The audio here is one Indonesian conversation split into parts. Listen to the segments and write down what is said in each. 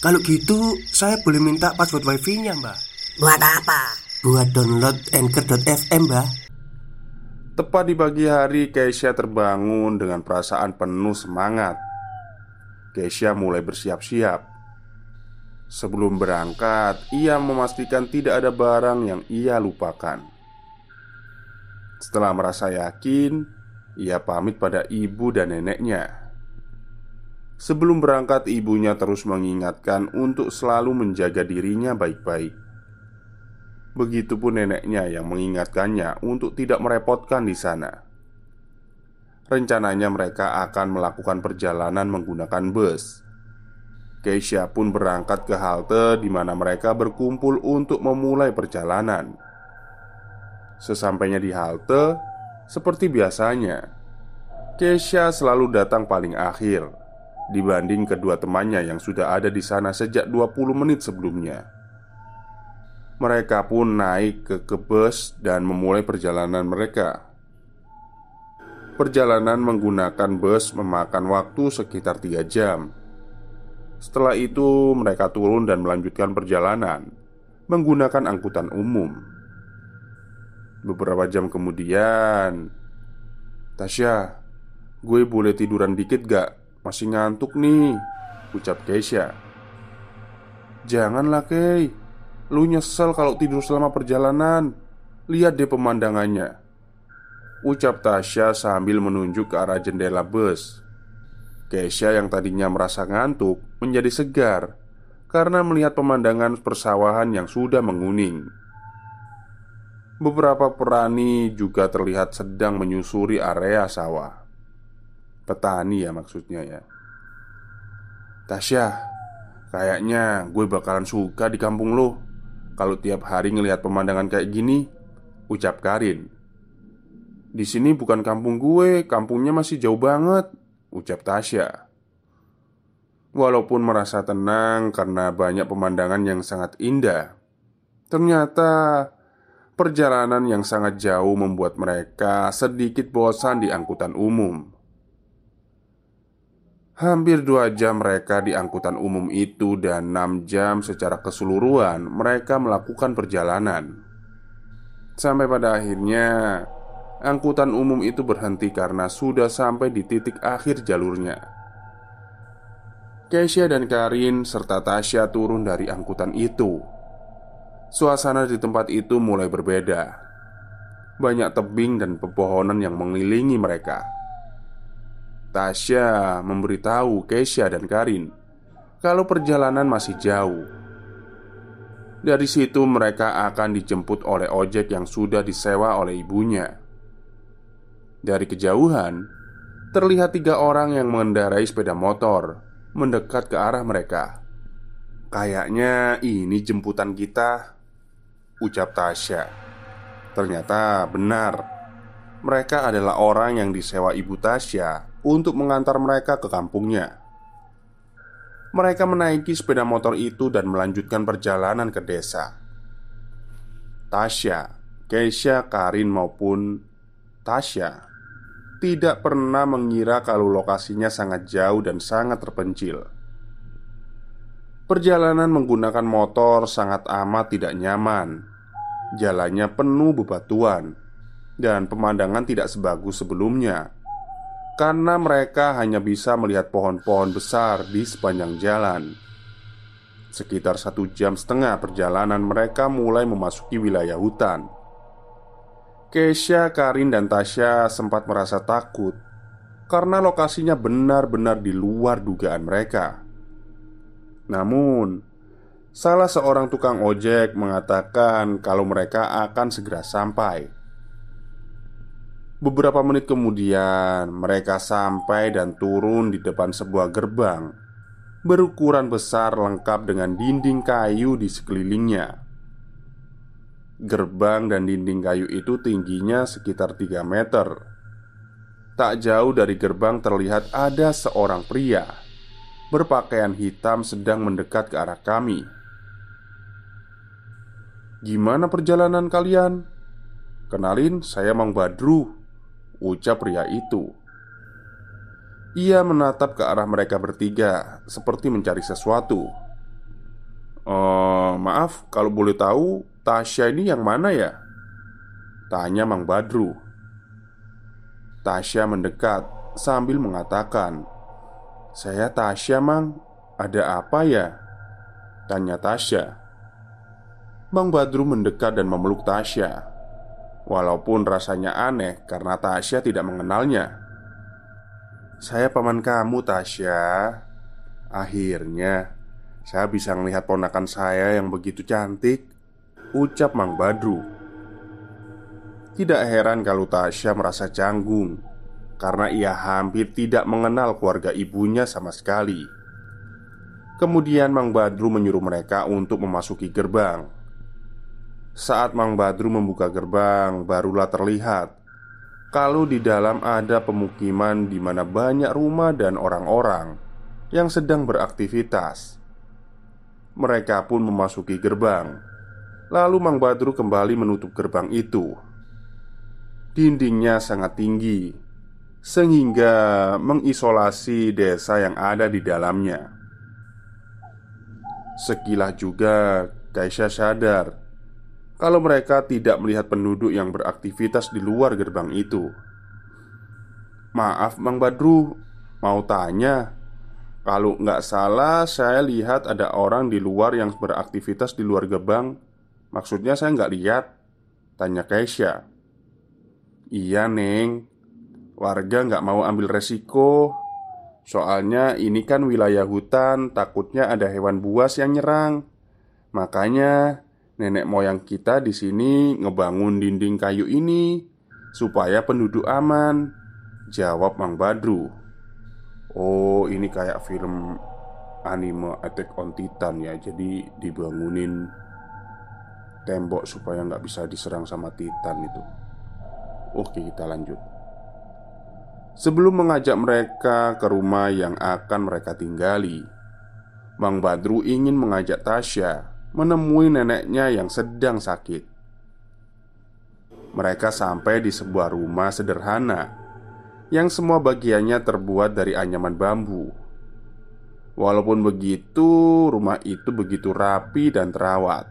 Kalau gitu, saya boleh minta password wifi-nya, Mbak. Buat apa? Buat download Anchor.fm, Mbak. Tepat di pagi hari, Keisha terbangun dengan perasaan penuh semangat. Keisha mulai bersiap-siap. Sebelum berangkat, ia memastikan tidak ada barang yang ia lupakan. Setelah merasa yakin, ia pamit pada ibu dan neneknya. Sebelum berangkat, ibunya terus mengingatkan untuk selalu menjaga dirinya baik-baik. Begitupun neneknya yang mengingatkannya untuk tidak merepotkan di sana. Rencananya, mereka akan melakukan perjalanan menggunakan bus. Keisha pun berangkat ke halte di mana mereka berkumpul untuk memulai perjalanan. Sesampainya di halte, seperti biasanya, Keisha selalu datang paling akhir dibanding kedua temannya yang sudah ada di sana sejak 20 menit sebelumnya. Mereka pun naik ke, ke bus dan memulai perjalanan mereka. Perjalanan menggunakan bus memakan waktu sekitar 3 jam setelah itu, mereka turun dan melanjutkan perjalanan menggunakan angkutan umum. Beberapa jam kemudian, Tasya, gue boleh tiduran dikit gak? Masih ngantuk nih, ucap Keisha. Janganlah, Kei. Lu nyesel kalau tidur selama perjalanan. Lihat deh pemandangannya. Ucap Tasya sambil menunjuk ke arah jendela bus. Keisha yang tadinya merasa ngantuk menjadi segar karena melihat pemandangan persawahan yang sudah menguning. Beberapa perani juga terlihat sedang menyusuri area sawah. Petani ya maksudnya ya. Tasya, kayaknya gue bakalan suka di kampung lo kalau tiap hari ngelihat pemandangan kayak gini, ucap Karin. Di sini bukan kampung gue, kampungnya masih jauh banget. Ucap Tasya Walaupun merasa tenang karena banyak pemandangan yang sangat indah Ternyata Perjalanan yang sangat jauh membuat mereka sedikit bosan di angkutan umum Hampir dua jam mereka di angkutan umum itu dan enam jam secara keseluruhan mereka melakukan perjalanan Sampai pada akhirnya angkutan umum itu berhenti karena sudah sampai di titik akhir jalurnya. Keisha dan Karin serta Tasya turun dari angkutan itu. Suasana di tempat itu mulai berbeda. Banyak tebing dan pepohonan yang mengelilingi mereka. Tasya memberitahu Keisha dan Karin kalau perjalanan masih jauh. Dari situ mereka akan dijemput oleh ojek yang sudah disewa oleh ibunya. Dari kejauhan, terlihat tiga orang yang mengendarai sepeda motor mendekat ke arah mereka. Kayaknya ini jemputan kita, ucap Tasya. Ternyata benar, mereka adalah orang yang disewa ibu Tasya untuk mengantar mereka ke kampungnya. Mereka menaiki sepeda motor itu dan melanjutkan perjalanan ke desa. Tasya, Keisha, Karin maupun Tasya tidak pernah mengira kalau lokasinya sangat jauh dan sangat terpencil. Perjalanan menggunakan motor sangat amat tidak nyaman. Jalannya penuh bebatuan dan pemandangan tidak sebagus sebelumnya karena mereka hanya bisa melihat pohon-pohon besar di sepanjang jalan. Sekitar satu jam setengah perjalanan, mereka mulai memasuki wilayah hutan. Keisha, Karin, dan Tasya sempat merasa takut karena lokasinya benar-benar di luar dugaan mereka. Namun, salah seorang tukang ojek mengatakan kalau mereka akan segera sampai. Beberapa menit kemudian, mereka sampai dan turun di depan sebuah gerbang berukuran besar lengkap dengan dinding kayu di sekelilingnya. Gerbang dan dinding kayu itu tingginya sekitar 3 meter. Tak jauh dari gerbang terlihat ada seorang pria berpakaian hitam sedang mendekat ke arah kami. "Gimana perjalanan kalian?" "Kenalin, saya Mang Badru," ucap pria itu. Ia menatap ke arah mereka bertiga seperti mencari sesuatu. "Oh, maaf, kalau boleh tahu, Tasya ini yang mana ya?" Tanya Mang Badru. Tasya mendekat sambil mengatakan, "Saya Tasya, Mang. Ada apa ya?" Tanya Tasya. Mang Badru mendekat dan memeluk Tasya. Walaupun rasanya aneh karena Tasya tidak mengenalnya. Saya paman kamu Tasya. Akhirnya Saya bisa melihat ponakan saya yang begitu cantik Ucap Mang Badru. Tidak heran kalau Tasya merasa canggung Karena ia hampir tidak mengenal keluarga ibunya sama sekali. Kemudian Mang Badru menyuruh mereka untuk memasuki gerbang Saat Mang Badru membuka gerbang Barulah terlihat kalau di dalam ada pemukiman di mana banyak rumah dan orang-orang yang sedang beraktivitas. Mereka pun memasuki gerbang. Lalu Mang Badru kembali menutup gerbang itu. Dindingnya sangat tinggi, sehingga mengisolasi desa yang ada di dalamnya. Sekilas juga Kaisya sadar kalau mereka tidak melihat penduduk yang beraktivitas di luar gerbang itu. Maaf, Mang Badru, mau tanya. Kalau nggak salah, saya lihat ada orang di luar yang beraktivitas di luar gerbang. Maksudnya saya nggak lihat. Tanya Keisha. Iya, Neng. Warga nggak mau ambil resiko. Soalnya ini kan wilayah hutan, takutnya ada hewan buas yang nyerang. Makanya Nenek moyang kita di sini ngebangun dinding kayu ini supaya penduduk aman. Jawab Mang Badru. Oh, ini kayak film anime Attack on Titan ya. Jadi dibangunin tembok supaya nggak bisa diserang sama Titan itu. Oke, kita lanjut. Sebelum mengajak mereka ke rumah yang akan mereka tinggali, Mang Badru ingin mengajak Tasya menemui neneknya yang sedang sakit. Mereka sampai di sebuah rumah sederhana yang semua bagiannya terbuat dari anyaman bambu. Walaupun begitu, rumah itu begitu rapi dan terawat.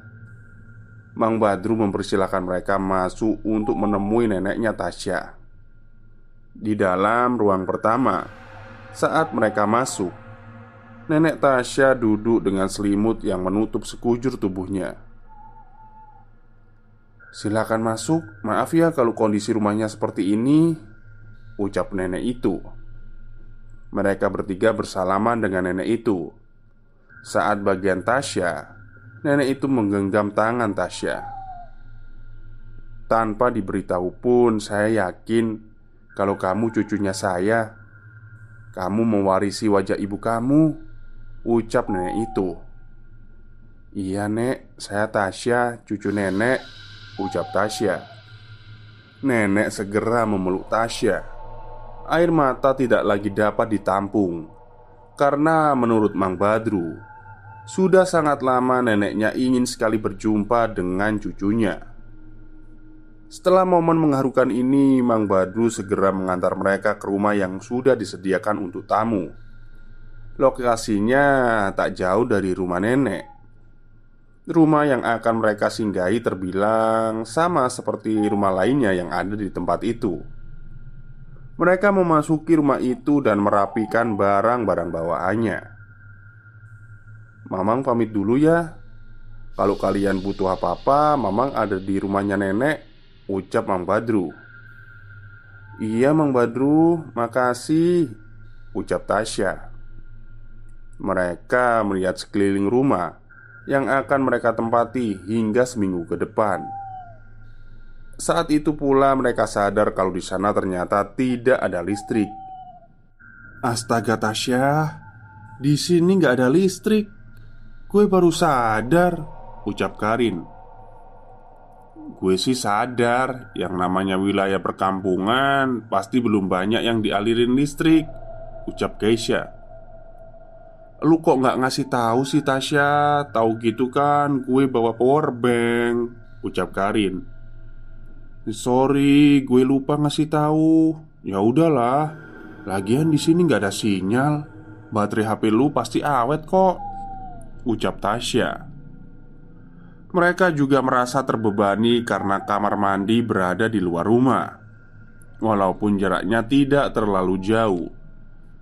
Mang Badru mempersilahkan mereka masuk untuk menemui neneknya Tasya. Di dalam ruang pertama, saat mereka masuk, Nenek Tasya duduk dengan selimut yang menutup sekujur tubuhnya. "Silakan masuk. Maaf ya kalau kondisi rumahnya seperti ini," ucap nenek itu. Mereka bertiga bersalaman dengan nenek itu. Saat bagian Tasya, nenek itu menggenggam tangan Tasya. Tanpa diberitahu pun, saya yakin kalau kamu cucunya saya, kamu mewarisi wajah ibu kamu. Ucap nenek itu. Iya nek, saya Tasya, cucu nenek Ucap Tasya. Nenek segera memeluk Tasya. Air mata tidak lagi dapat ditampung Karena menurut Mang Badru Sudah sangat lama neneknya ingin sekali berjumpa dengan cucunya. Setelah momen mengharukan ini Mang Badru segera mengantar mereka ke rumah yang sudah disediakan untuk tamu Lokasinya tak jauh dari rumah nenek. Rumah yang akan mereka singgahi terbilang sama seperti rumah lainnya yang ada di tempat itu. Mereka memasuki rumah itu dan merapikan barang-barang bawaannya. Mamang pamit dulu ya. Kalau kalian butuh apa-apa, Mamang ada di rumahnya nenek, ucap Mang Badru. Iya, Mang Badru, makasih, ucap Tasya. Mereka melihat sekeliling rumah yang akan mereka tempati hingga seminggu ke depan. Saat itu pula mereka sadar kalau di sana ternyata tidak ada listrik. Astaga Tasya, Di sini nggak ada listrik. Gue baru sadar, ucap Karin. Gue sih sadar, yang namanya wilayah perkampungan pasti belum banyak yang dialirin listrik, ucap Keisha. Lu kok nggak ngasih tahu sih Tasya? Tahu gitu kan, gue bawa power bank, ucap Karin. Sorry, gue lupa ngasih tahu. Ya udahlah, lagian di sini nggak ada sinyal. Baterai HP lu pasti awet kok Ucap Tasya Mereka juga merasa terbebani karena kamar mandi berada di luar rumah Walaupun jaraknya tidak terlalu jauh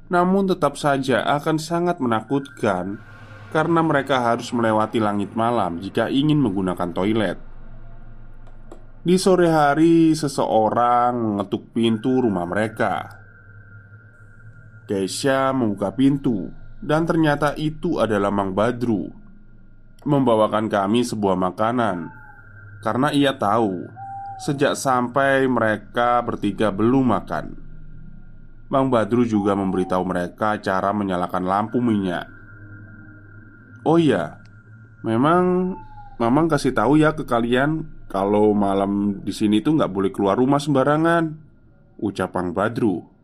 Namun tetap saja akan sangat menakutkan Karena mereka harus melewati langit malam jika ingin menggunakan toilet. Di sore hari seseorang mengetuk pintu rumah mereka. Keisha membuka pintu dan ternyata itu adalah Mang Badru Membawakan kami sebuah makanan. Karena ia tahu Sejak sampai mereka bertiga belum makan Mang Badru juga memberitahu mereka cara menyalakan lampu minyak Oh iya Memang Mamang kasih tahu ya ke kalian Kalau malam di sini tuh nggak boleh keluar rumah sembarangan Ucap Mang Badru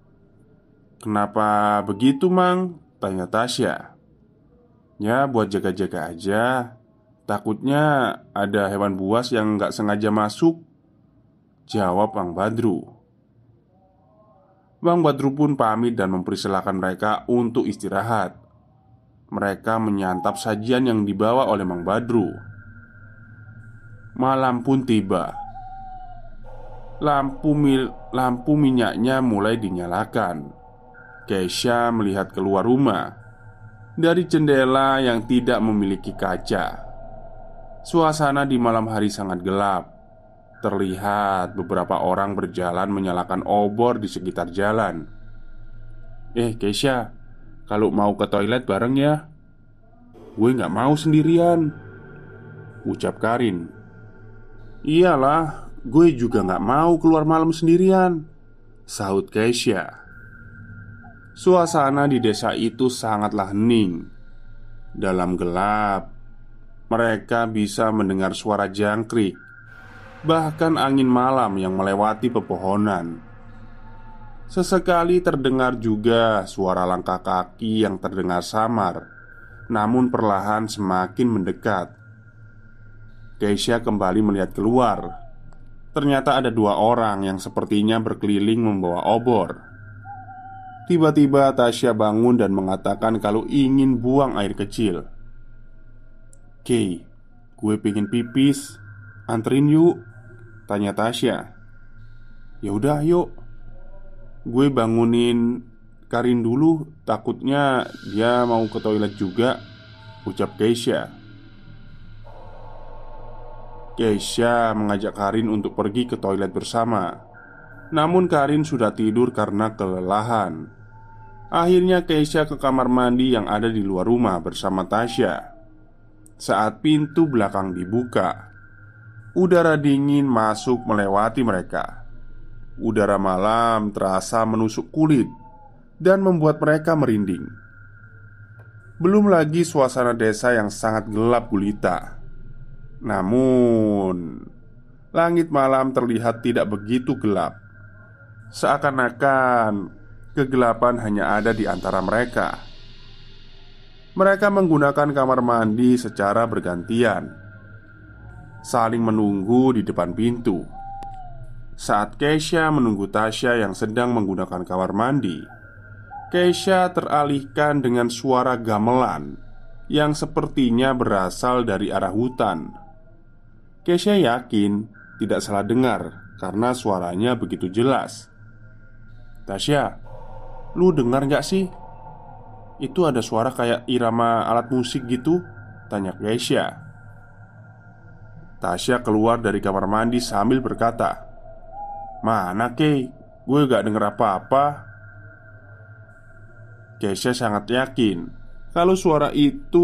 Kenapa begitu, Mang? Tanya Tasya. Ya, buat jaga-jaga aja. Takutnya ada hewan buas yang nggak sengaja masuk. Jawab Bang Badru. Bang Badru pun pamit dan mempersilahkan mereka untuk istirahat. Mereka menyantap sajian yang dibawa oleh Bang Badru. Malam pun tiba. Lampu mil lampu minyaknya mulai dinyalakan. Keisha melihat keluar rumah dari jendela yang tidak memiliki kaca. Suasana di malam hari sangat gelap. Terlihat beberapa orang berjalan menyalakan obor di sekitar jalan. "Eh, Keisha, kalau mau ke toilet bareng ya." "Gue nggak mau sendirian," ucap Karin. "Iyalah, gue juga nggak mau keluar malam sendirian," sahut Keisha. Suasana di desa itu sangatlah hening. Dalam gelap, mereka bisa mendengar suara jangkrik, bahkan angin malam yang melewati pepohonan. Sesekali terdengar juga suara langkah kaki yang terdengar samar, namun perlahan semakin mendekat. Keisha kembali melihat keluar. Ternyata ada dua orang yang sepertinya berkeliling membawa obor. Tiba-tiba Tasya bangun dan mengatakan kalau ingin buang air kecil Kay, gue pengen pipis Anterin yuk Tanya Tasya. Ya udah yuk Gue bangunin Karin dulu. Takutnya dia mau ke toilet juga Ucap Keisha. Keisha mengajak Karin untuk pergi ke toilet bersama. Namun Karin sudah tidur karena kelelahan. Akhirnya Keisha ke kamar mandi yang ada di luar rumah bersama Tasya. Saat pintu belakang dibuka Udara dingin masuk melewati mereka. Udara malam terasa menusuk kulit Dan membuat mereka merinding. Belum lagi suasana desa yang sangat gelap gulita. Namun Langit malam terlihat tidak begitu gelap. Seakan-akan kegelapan hanya ada di antara mereka. Mereka menggunakan kamar mandi secara bergantian, saling menunggu di depan pintu. Saat Keisha menunggu Tasya yang sedang menggunakan kamar mandi, Keisha teralihkan dengan suara gamelan yang sepertinya berasal dari arah hutan. Keisha yakin tidak salah dengar karena suaranya begitu jelas. Tasya, lu dengar gak sih? Itu ada suara kayak irama alat musik gitu Tanya Keisha Tasya keluar dari kamar mandi sambil berkata Mana Kay? Gue gak denger apa-apa Keisha sangat yakin Kalau suara itu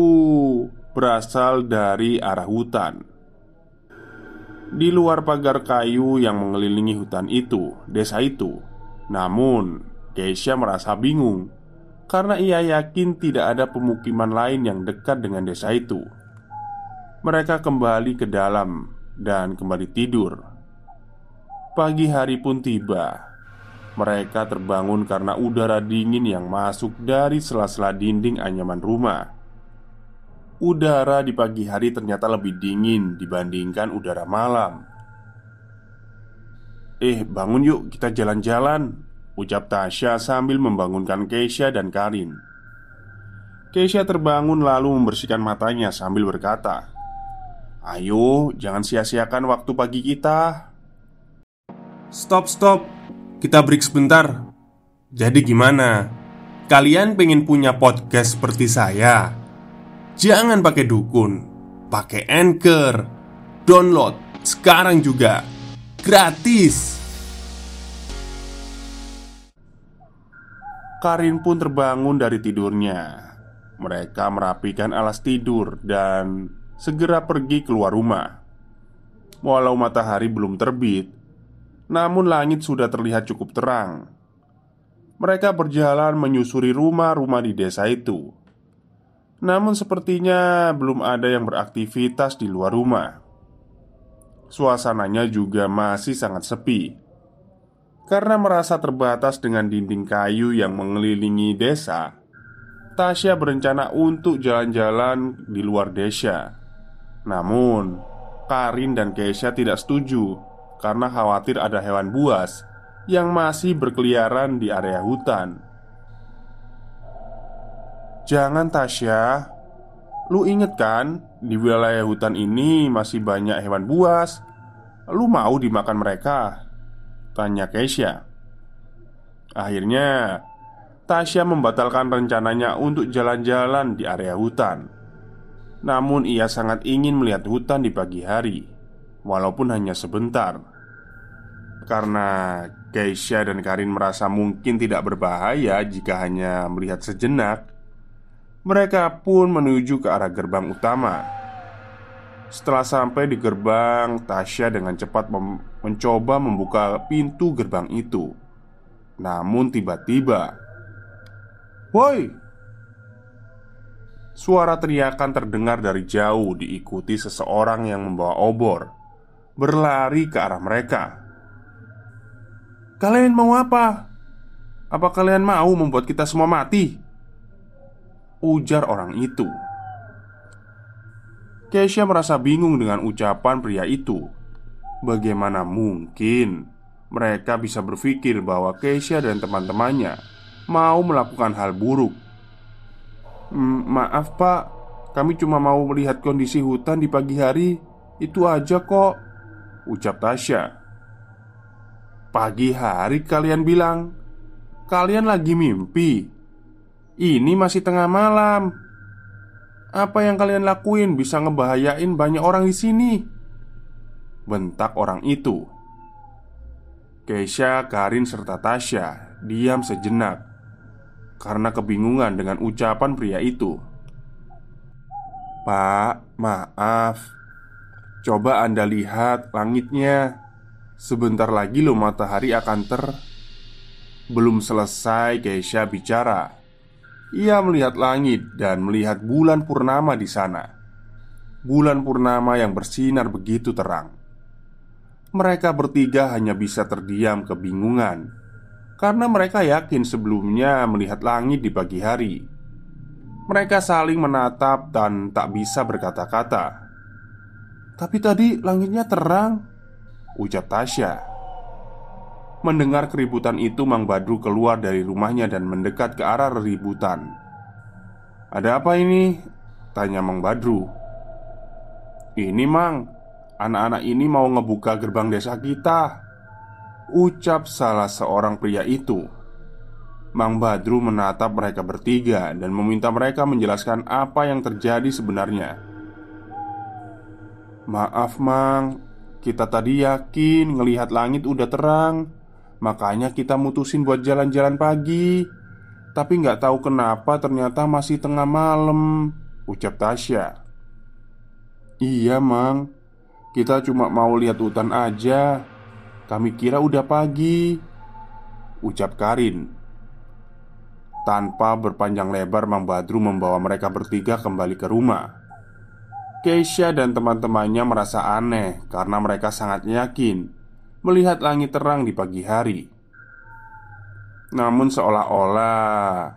berasal dari arah hutan Di luar pagar kayu yang mengelilingi hutan itu Desa itu namun, Keisha merasa bingung karena ia yakin tidak ada pemukiman lain yang dekat dengan desa itu. Mereka kembali ke dalam dan kembali tidur. Pagi hari pun tiba. Mereka terbangun karena udara dingin yang masuk dari sela-sela dinding anyaman rumah. Udara di pagi hari ternyata lebih dingin dibandingkan udara malam. "Eh, bangun yuk, kita jalan-jalan," ucap Tasya sambil membangunkan Keisha dan Karin. Keisha terbangun lalu membersihkan matanya sambil berkata, "Ayo, jangan sia-siakan waktu pagi kita." Stop, stop. Kita break sebentar. Jadi gimana? Kalian pengen punya podcast seperti saya? Jangan pakai dukun, pakai Anchor. Download sekarang juga. Gratis. Karin pun terbangun dari tidurnya. Mereka merapikan alas tidur dan segera pergi keluar rumah. Walau matahari belum terbit, namun langit sudah terlihat cukup terang. Mereka berjalan menyusuri rumah-rumah di desa itu. Namun, sepertinya belum ada yang beraktivitas di luar rumah. Suasananya juga masih sangat sepi karena merasa terbatas dengan dinding kayu yang mengelilingi desa, Tasya berencana untuk jalan-jalan di luar desa. Namun, Karin dan Keisha tidak setuju karena khawatir ada hewan buas yang masih berkeliaran di area hutan. Jangan Tasya, lu inget kan di wilayah hutan ini masih banyak hewan buas. Lu mau dimakan mereka? Tanya Keisha Akhirnya Tasya membatalkan rencananya untuk jalan-jalan di area hutan Namun ia sangat ingin melihat hutan di pagi hari Walaupun hanya sebentar Karena Keisha dan Karin merasa mungkin tidak berbahaya jika hanya melihat sejenak Mereka pun menuju ke arah gerbang utama setelah sampai di gerbang, Tasya dengan cepat mem mencoba membuka pintu gerbang itu. Namun tiba-tiba, "Woi!" Suara teriakan terdengar dari jauh, diikuti seseorang yang membawa obor, berlari ke arah mereka. "Kalian mau apa? Apa kalian mau membuat kita semua mati?" ujar orang itu. Keisha merasa bingung dengan ucapan pria itu. Bagaimana mungkin mereka bisa berpikir bahwa Keisha dan teman-temannya mau melakukan hal buruk? "Maaf, Pak, kami cuma mau melihat kondisi hutan di pagi hari. Itu aja kok," ucap Tasya. "Pagi hari kalian bilang kalian lagi mimpi. Ini masih tengah malam." Apa yang kalian lakuin bisa ngebahayain banyak orang di sini? Bentak orang itu. Keisha, Karin, serta Tasya diam sejenak karena kebingungan dengan ucapan pria itu. "Pak, maaf. Coba Anda lihat langitnya. Sebentar lagi lo matahari akan ter." Belum selesai Keisha bicara ia melihat langit dan melihat bulan purnama di sana. Bulan purnama yang bersinar begitu terang. Mereka bertiga hanya bisa terdiam kebingungan karena mereka yakin sebelumnya melihat langit di pagi hari. Mereka saling menatap dan tak bisa berkata-kata. "Tapi tadi langitnya terang," ucap Tasya. Mendengar keributan itu, Mang Badru keluar dari rumahnya dan mendekat ke arah ributan. "Ada apa ini?" tanya Mang Badru. "Ini, Mang, anak-anak ini mau ngebuka gerbang desa kita," ucap salah seorang pria itu. Mang Badru menatap mereka bertiga dan meminta mereka menjelaskan apa yang terjadi sebenarnya. "Maaf, Mang, kita tadi yakin ngelihat langit udah terang." Makanya kita mutusin buat jalan-jalan pagi Tapi nggak tahu kenapa ternyata masih tengah malam Ucap Tasya Iya mang Kita cuma mau lihat hutan aja Kami kira udah pagi Ucap Karin Tanpa berpanjang lebar, Mang Badru membawa mereka bertiga kembali ke rumah. Keisha dan teman-temannya merasa aneh karena mereka sangat yakin melihat langit terang di pagi hari. Namun, seolah-olah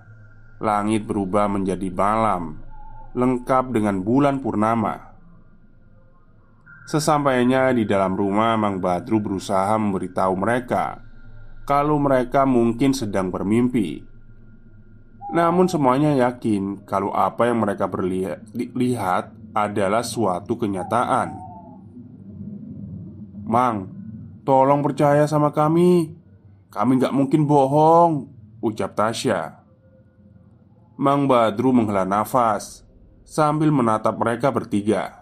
langit berubah menjadi malam, lengkap dengan bulan purnama. Sesampainya di dalam rumah, Mang Badru berusaha memberitahu mereka kalau mereka mungkin sedang bermimpi. Namun, semuanya yakin kalau apa yang mereka lihat adalah suatu kenyataan. "Mang, tolong percaya sama kami. Kami gak mungkin bohong," ucap Tasya. Mang Badru menghela nafas sambil menatap mereka bertiga.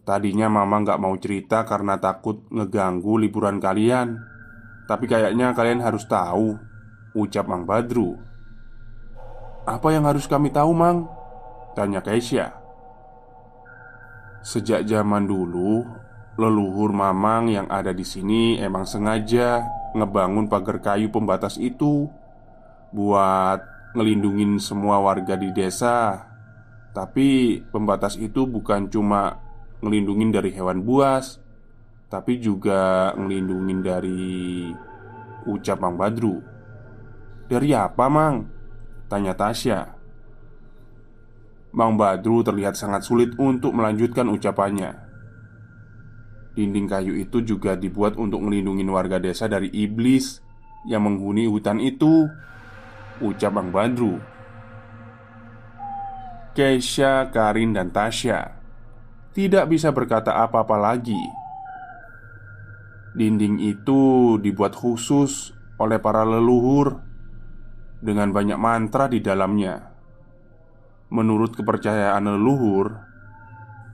Tadinya mama nggak mau cerita karena takut ngeganggu liburan kalian. Tapi kayaknya kalian harus tahu Ucap Mang Badru. Apa yang harus kami tahu Mang? Tanya Keisha. Sejak zaman dulu Leluhur Mamang yang ada di sini emang sengaja ngebangun pagar kayu pembatas itu Buat ngelindungin semua warga di desa. Tapi pembatas itu bukan cuma ngelindungin dari hewan buas Tapi juga ngelindungin dari Ucap Mang Badru. Dari apa Mang? Tanya Tasya. Mang Badru terlihat sangat sulit untuk melanjutkan ucapannya. Dinding kayu itu juga dibuat untuk melindungi warga desa dari iblis Yang menghuni hutan itu Ucap Mang Badru. Keisha, Karin, dan Tasya tidak bisa berkata apa-apa lagi. Dinding itu dibuat khusus oleh para leluhur dengan banyak mantra di dalamnya. Menurut kepercayaan leluhur,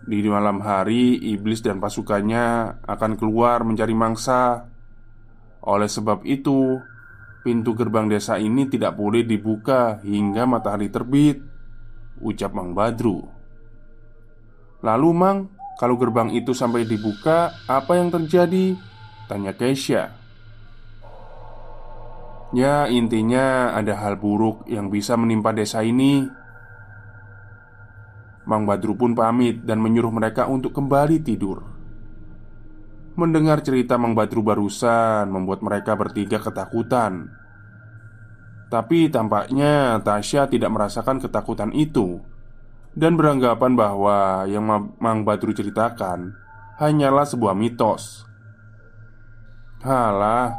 di malam hari iblis dan pasukannya akan keluar mencari mangsa. Oleh sebab itu, pintu gerbang desa ini tidak boleh dibuka hingga matahari terbit. Ucap Mang Badru. Lalu Mang, kalau gerbang itu sampai dibuka, apa yang terjadi? Tanya Keisha. Ya intinya ada hal buruk yang bisa menimpa desa ini. Mang Badru pun pamit dan menyuruh mereka untuk kembali tidur. Mendengar cerita Mang Badru barusan membuat mereka bertiga ketakutan. Tapi tampaknya Tasya tidak merasakan ketakutan itu dan beranggapan bahwa yang Mang Badru ceritakan hanyalah sebuah mitos. Halah,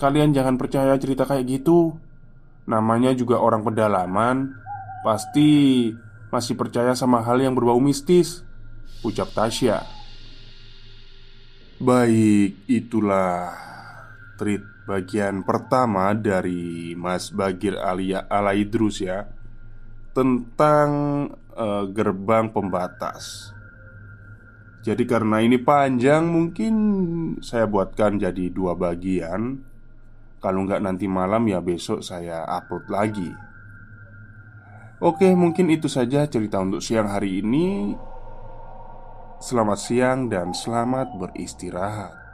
kalian jangan percaya cerita kayak gitu. Namanya juga orang pedalaman, pasti masih percaya sama hal yang berbau mistis, ucap Tasya. Baik, itulah treat bagian pertama dari Mas Bagir Alia Alaidrus ya Tentang uh, gerbang pembatas. Jadi karena ini panjang mungkin saya buatkan jadi dua bagian. Kalau nggak nanti malam ya besok saya upload lagi. Oke mungkin itu saja cerita untuk siang hari ini. Selamat siang dan selamat beristirahat